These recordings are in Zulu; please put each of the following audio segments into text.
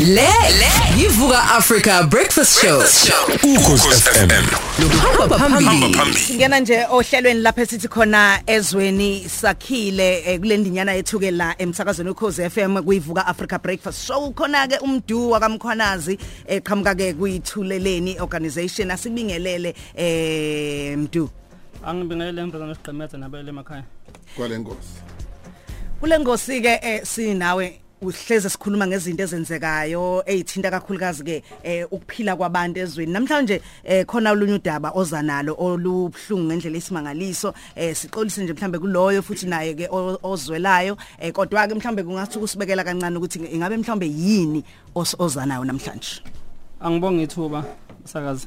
Le yivuka Africa Breakfast Show. ukhosi FM Hamba phambili. Singena nje ohlelweni lapha esithi khona ezweni sakhile eh, kule ndinyana yethu ke la emsakazweni ukhozi FM kuyivuka Africa Breakfast Show. Khona ke umdu wakamkhwanazi eqhamuka ke kuyithuleleni organization. Asibingelele eh mdu angibingelele embrezana esiqemethe nabele emakhaya kwale nkosi. Kule ngosi ke eh, sinawe uhleze sikhuluma ngezinto ezenzekayo ezithinta kakhulukazi ke eh, ukuphila kwabantu ezweni. Namhlanje eh, khona olunye udaba oza nalo olubhlungu ngendlela esimangaliso eh, siqolise nje mhlambe kuloyo futhi naye ke ozwelayo. Kodwa ke mhlambe kungathi ukusibekela kancane ukuthi ingabe mhlambe yini oza nayo namhlanje? Angibonga ithuba sakazi.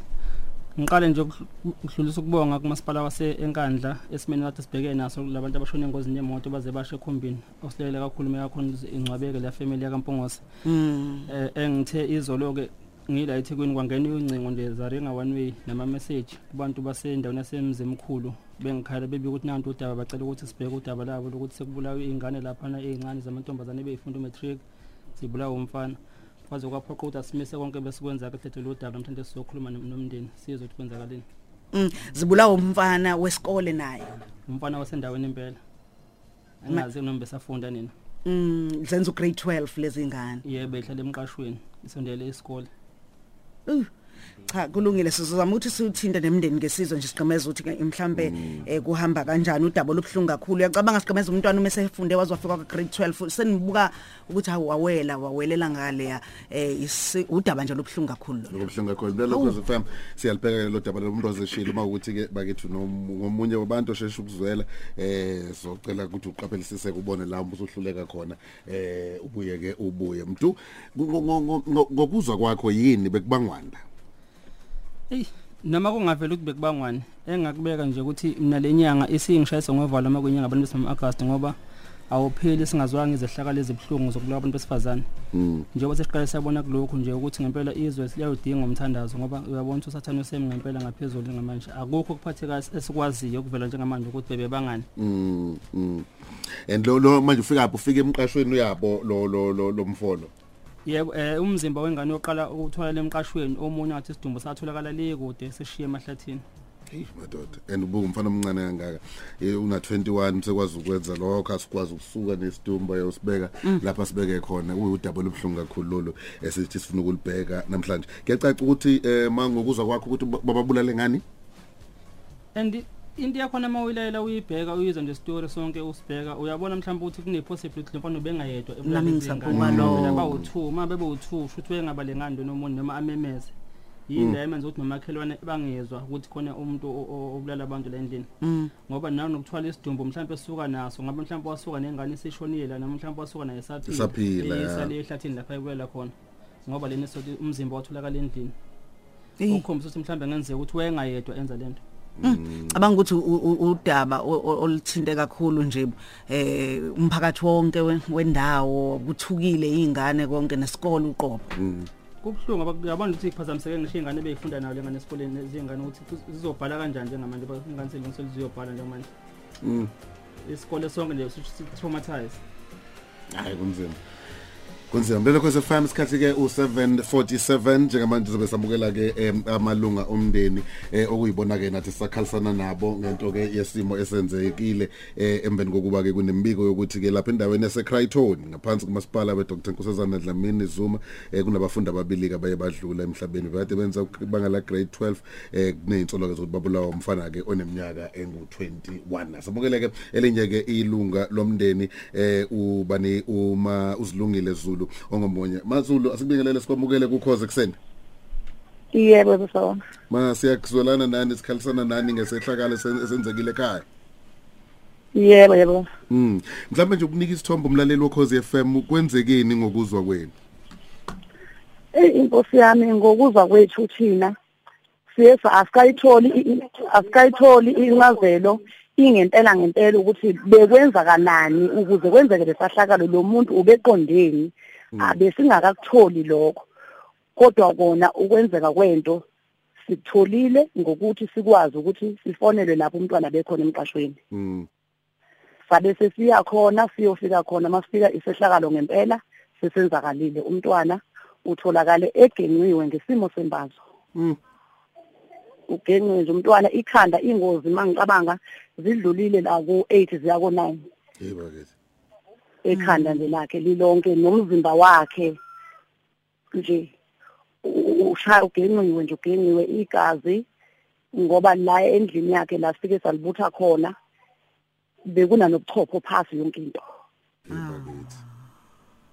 Ngiqale nje ukudl- ukudlulisa ukubonga kumasipala wase-enkandla esimeni kade sibheke naso labantu abashone engozini yemoto baze bashe ekhumbini. Osilele kakhulu kakhulu ingcwabeke le family yakampongose mm. Eh engithe izolo-ke ngila ethekwini kwangena ucingo nje zaringa one way nama-message. Kubantu basendaweni yasemzimkhulu bengikhala bebi ukuthi nanto udaba bacela ukuthi sibheke udaba labo lokuthi sekubulawe iy'ngane laphana ey'ncane zamantombazane beyifunda umatric zibulawe umfana. Kwaze kwaphoqa ukuthi asimise konke besikwenza ke thethe lo daba namhlanje sizokhuluma nom- nomndeni sizwe ukuthi kwenzakaleni. Mm zibulawa umfana wesikole naye. Umfana wasendaweni impela. Angazi noma besafunda nina. Mm zenza ugrade 12 lezi ngane. Yebo ehlala emqashweni isondele isikole Uh, cha kulungile. Sizozama ukuthi siuthinte nemndeni ngesizwe nje siqhemeza ukuthi ke mhlambe eh, kuhamba kanjani udaba lobhlungu kakhulu. Uyacabanga siqhemeza umntwana uma esefunde wazwafika kwa grade 12 senibuka ukuthi hawu wawela wawelela ngale ya eh isi- udaba nje lobhlungu kakhulu lo lokubuhlungu kakhulu. Lelo ukhosi FM siyalibheka lo daba lomuntu ozeshila uma ukuthi ke bakethu nom- ngomunye wabantu osheshe ukuzwela eh socela ukuthi uqaphelisise kubone la ubusuhluleka khona eh ubuye ke ubuye. Mntu ngo- ngo- ngo- ngo- ngokuzwa kwakho yini bekubangwanda Ey noma kungavela ukuthi bekubangwani engakubeka nje ukuthi mina lenyanga isingishayisa ngovalo uma kwenyanga abantu besama August ngoba awupheli singazwanga izehlakalo ezibhlungu zokulawa abantu besifazane. Mm. Njengoba sesiqale sabona kulokhu nje ukuthi ngempela izwe liyawudinga umthandazo ngoba uyabona ukuthi usathane usemi ngempela ngaphezulu ngamanje. Akukho kuphatheka esikwaziyo ukuvela njengamanje ukuthi bebebangani. Mm mm. And lo lo manje ufika apho ufika emqashweni uyabo lo lo lo lomfolo yebo eh umzimba wengane oqala ukuthola lemqashweni omunye ngathi isidumbu satholakala le kude seshiye emahlathini. Hey madoda and ubuka umfana omncane kangaka. Eh, una 21 sekwazi ukwenza lokho asikwazi ukusuka nesidumbu ayosibeka lapha sibeke khona. Uyudaba lobhlungu kakhulu lolo esithi sifuna ukulibheka namhlanje. Kuyacaca ukuthi eh mangokuzwa kwakho ukuthi bababulale ngani? And into yakhona mawilela uyibheka uyizwa nje story sonke usibheka uyabona mhlawumbe ukuthi kune possibility mfana ubengayedwa Nami ngisabuka lokho. bawu2 uma bebe u2 futhi wengaba lengando nomuntu noma amemeze. Yinda emenza ukuthi nomakhelwane bangezwa ukuthi khona umuntu o- o- obulala abantu la endlini. Mm. Ngoba nawe nokuthwala isidumbu mhlawumbe esuka naso ngabe mhlawumbe wasuka nengane esishonile noma mhlawumbe wasuka naye Esaphila, esaphila ya. esale ehlathini lapha ekulela khona. Ngoba lena sothi umzimba watholakala endlini. Eh. ukukhombisa ukuthi mhlawumbe ngenzeka ukuthi wayengayedwa enza lento cabanga ukuthi u- u- udaba o- o- oluthinte kakhulu nje eh umphakathi wonke we- wendawo kuthukile izingane konke nesikole uqobo. Kubuhlungu ngoba yabona ukuthi kuphazamiseke ngisho ingane beyifunda nayo lengane esikoleni ezingane ukuthi zizobhala kanjani njengamanje ba- ingane selungiselwe ziyobhala njengamanje? Mm. Isikole sonke nje si-traumatize hayi kunzima. Kunzima. Lelo kwese FM isikhathi ke u747 njengamanje zobe samukela ke em, amalunga omndeni eh, okuyibona ke nathi sakhalisana nabo ngento ke yesimo esenzekile eh, emveni kokuba ke kunembiko yokuthi ke lapha endaweni yase Crichton ngaphansi kumasipala we Dr Nkosazana Dlamini Zuma eh, kunabafundi ababili ke baye badlula emhlabeni. Bade benza ibanga la grade 12 eh kunezinsolo ke zokuthi babulawa umfana ke oneminyaka engu21 samukele ke elinye ke ilunga lomndeni eh ubani uma uzilungile Zulu ongomunye. maZulu asibingelele sikwamukele kukhoze kuseni Yebo bafana. ma siyakuzwelana nani sikhalisana nani ngesehlakalo esen- esenzekile ekhaya? Yebo yebo. mm mhlawumbe nje ukunika isithombe umlaleli wokhoze FM kwenzekeni ngokuzwa kwenu? Eh inkosi yami ngokuzwa kwethu thina siye asikayitholi asikayitholi incazelo ingempela ngempela ukuthi bekwenza kanani ukuze kwenzeke lesahlakalo lo muntu ubeqondeni abe singakakutholi lokho. Kodwa kona ukwenzeka kwento sikutholile ngokuthi sikwazi ukuthi sifonelwe lapho umntwana bekhona emqashweni. Mm. Sabe sesiya khona siyofika khona masifika isehlakalo ngempela sesenzakalile. Umntwana utholakale egenqiwe ngesimo sembazo. Mm. Ugenqiwe nje umntwana ikhanda ingozi mangicabanga zidlulile la ku8 ziya ku9 hey bakithi ekhanda nje lakhe lilonke nomzimba wakhe nje ushaya ugenqiwe nje ugenqiwe igazi ngoba la endlini yakhe la sifike salibutha khona bekuna nobuchopho phasi yonke into.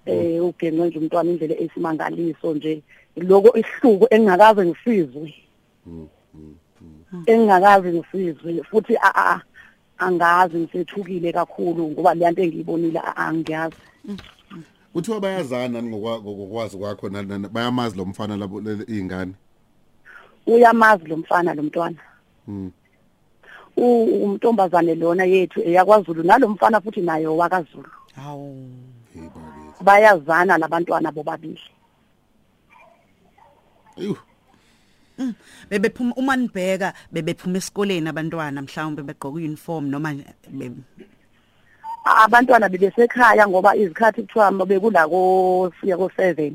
Eh ugenqwe nje umntwana indlela esimangaliso nje lokho ihluko engingakaze ngisizwe. Engingakaze ngisizwe futhi a a angazi ngisethukile kakhulu ngoba le nto engiyibonile angiyazi Kuthiwa bayazana ngokwa- ngokwazi kwakho bayamazi lo mfana labo izingane. uyamazi lo mfana lo mntwana Mm. U- umntombazane lona yethu eyakwaZulu nalo mfana futhi naye wakaZulu hawu bayazana labantwana bobabili Ayu. Bebephuma uma nibheka bebephuma esikoleni abantwana mhlawumbe begqoka uniform noma abantwana bebesekhaya ngoba izikhathi kuthiwa bekulako siya ko7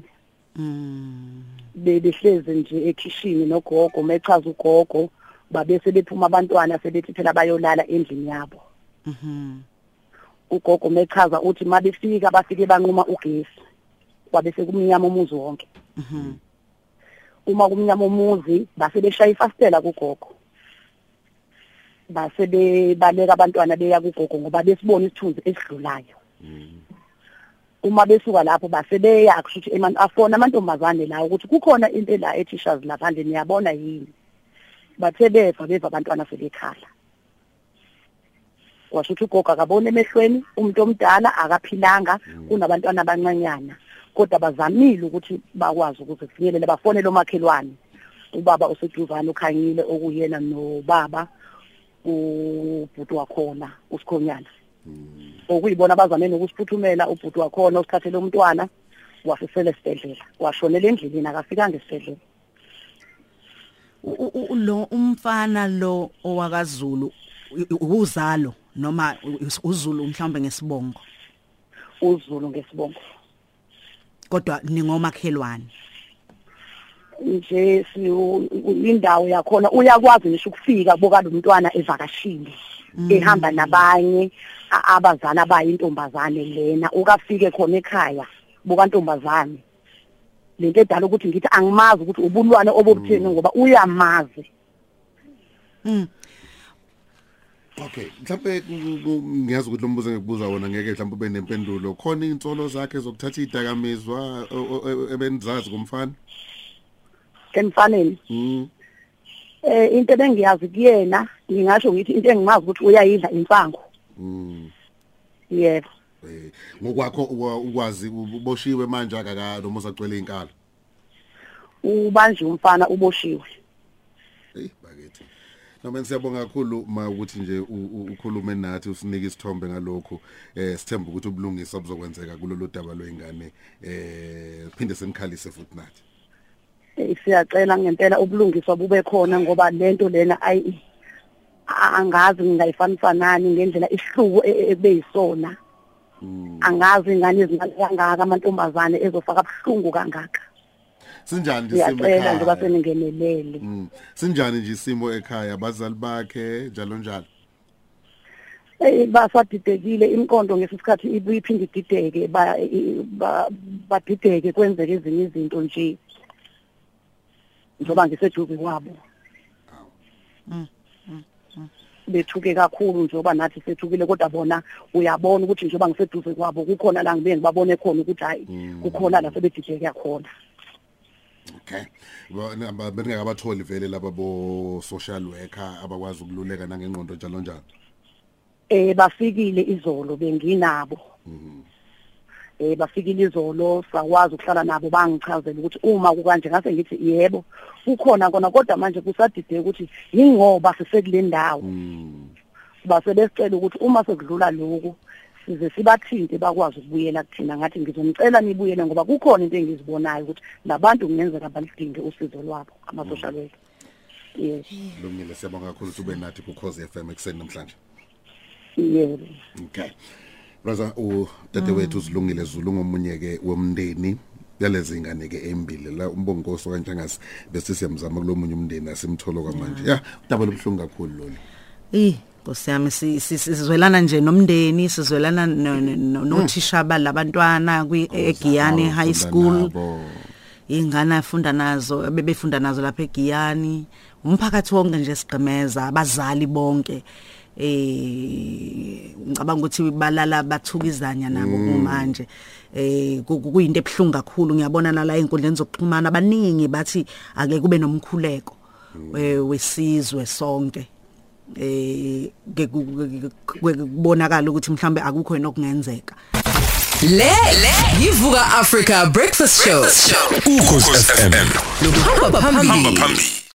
mm. Bebehlezi nje ekhishini nogogo mechaza ugogo babese bephuma abantwana sebethi phela bayolala endlini yabo. Mhm ugogo mechaza uthi mabefika bafike banquma ugesi kwabe sekumnyama umuzi wonke. Mhm uma kumnyama umuzi base beshaya ifastela kugogo. Base bebaleka abantwana beya kugogo ngoba besibona isithunzi esidlulayo. Uma besuka lapho base beya kushuthi eman afona amantombazane la ukuthi kukhona into la e-teachers laphandle niyabona yini? Bathe beva beva abantwana sebekhala washo ukuthi ugogo akabona emehlweni umuntu omdala akaphilanga kunabantwana abancanyana. Kodwa bazamile ukuthi bakwazi ukuze kufinyelele bafonele omakhelwane. Ubaba oseduzane ukhanyile okuyena nobaba ubhuti wakhona usikhonyana okuyibona abazame nokusiphuthumela ubhuti wakhona usithathele umntwana wasesele esibhedlela washonela endlini akafikanga esibhedlela. Lo umfana lo owakaZulu uzalo noma uZulu mhlawumbe ngesibongo? uzulu ngesibongo. Kodwa ningomakhelwane. Nje indawo yakhona uyakwazi ngisho ukufika boka lo mntwana evakashile ehamba nabanye abazana bayintombazane lena ukafike khona ekhaya buka ntombazane lento edala ukuthi ngithi angimazi ukuthi ubulwane obobutheni ngoba uyamazi. Mm. Okay, mhlawumbe ngiyazi ukuthi lo mbuzo engikubuza wona ngeke mhlawumbe ube nempendulo. Khona insolo zakhe zokuthatha idakamizwa ebenizazi kumfana? emfaneni Mm. eh into bengiyazi kuyena ngingasho ngithi into engimazi ukuthi uyayidla imfango Mm. yebo Eh, ngokwakho ukwa- ukwazi uboshiwe manje akaka noma usacwele inkalo. ubanje umfana uboshiwe Hey bakithi. Noma siyabonga kakhulu ma ukuthi nje ukhulume nathi usinike isithombe ngalokho eh sithemba ukuthi ubulungisa buzokwenzeka kulolu daba lwengane eh phinde senikhalise futhi nathi. Eh, siyacela ngempela ubulungiswa bube khona ngoba lento lena ayi angazi ngingayifanisa nani ngendlela isihluku e- e- ekubeyisona angazi ingane ezingane kangaka amantombazane ezofaka buhlungu kangaka. Sinjani nje isimo siyacela nje ekhaya? baseningenelele Mm. Sinjani nje isimo ekhaya? Abazali bakhe njalo njalo. eh basadidekile. Imkondo ngesikhathi ibuye iphinde idideke. Ba- i- ba- badideke kwenzeke ezinye izinto nje. Njoba ngiseduze kwabo. Bethuke kakhulu njengoba nathi sethukile kodwa bona uyabona ukuthi njengoba ngiseduze kwabo kukhona la ngibe ngibabone khona ukuthi hayi kukhona la sebedideke khona. Okay. Bona beningaka abatholi vele laba bo social worker abakwazi ukululeka nangengqondo njalo njalo. eh bafikile izolo benginabo eh bafikile izolo sakwazi ukuhlala nabo bangichazela ukuthi uma kukanje ngase ngithi yebo kukhona kona kodwa manje kusadideke ukuthi ingoba sisekule ndawo Mm. base besicela ukuthi uma sekudlula lokhu size sibathinte bakwazi ukubuyela kuthina ngathi ngizomcela nibuyele ngoba kukhona into engizibonayo ukuthi labantu kungenzeka balidinge usizo lwabo ama social worker. Yes. Lungile siyabonga kakhulu ukuthi ube nathi ku Cause FM ekseni namhlanje. yebo. Okay. Brother u tete wethu uzilungile Zulu ngomunye ke womndeni. Yalezi ingane ke embili la umbongo Nkosi kanjengasi bese siyamzama kulomunye umndeni asimtholo kwamanje. Ya udaba lobhlungu kakhulu lolu. Eh Nkosi yami si- si- sizwelana nje nomndeni sizwelana no- no- nothisha balabantwana kwi eGiyani Awu, High funda School. nabo. ingane afunda nazo bebefunda nazo lapha eGiyani. Umphakathi wonke nje sigqemeza abazali bonke eh ngicabanga ukuthi balala bathukizanya nabo kumanje. Eh ku- ku- kuyinto ebhlungu kakhulu ngiyabona nala einkundleni zokuxhumana abaningi bathi ake kube nomkhuleko we- wesizwe sonke. Eh ke ku- ke- ke- kubonakala ukuthi mhlambe akukho yena okungenzeka Le le yivuka Africa Breakfast Show. Ukhosi FM. Hamba phambili. phambili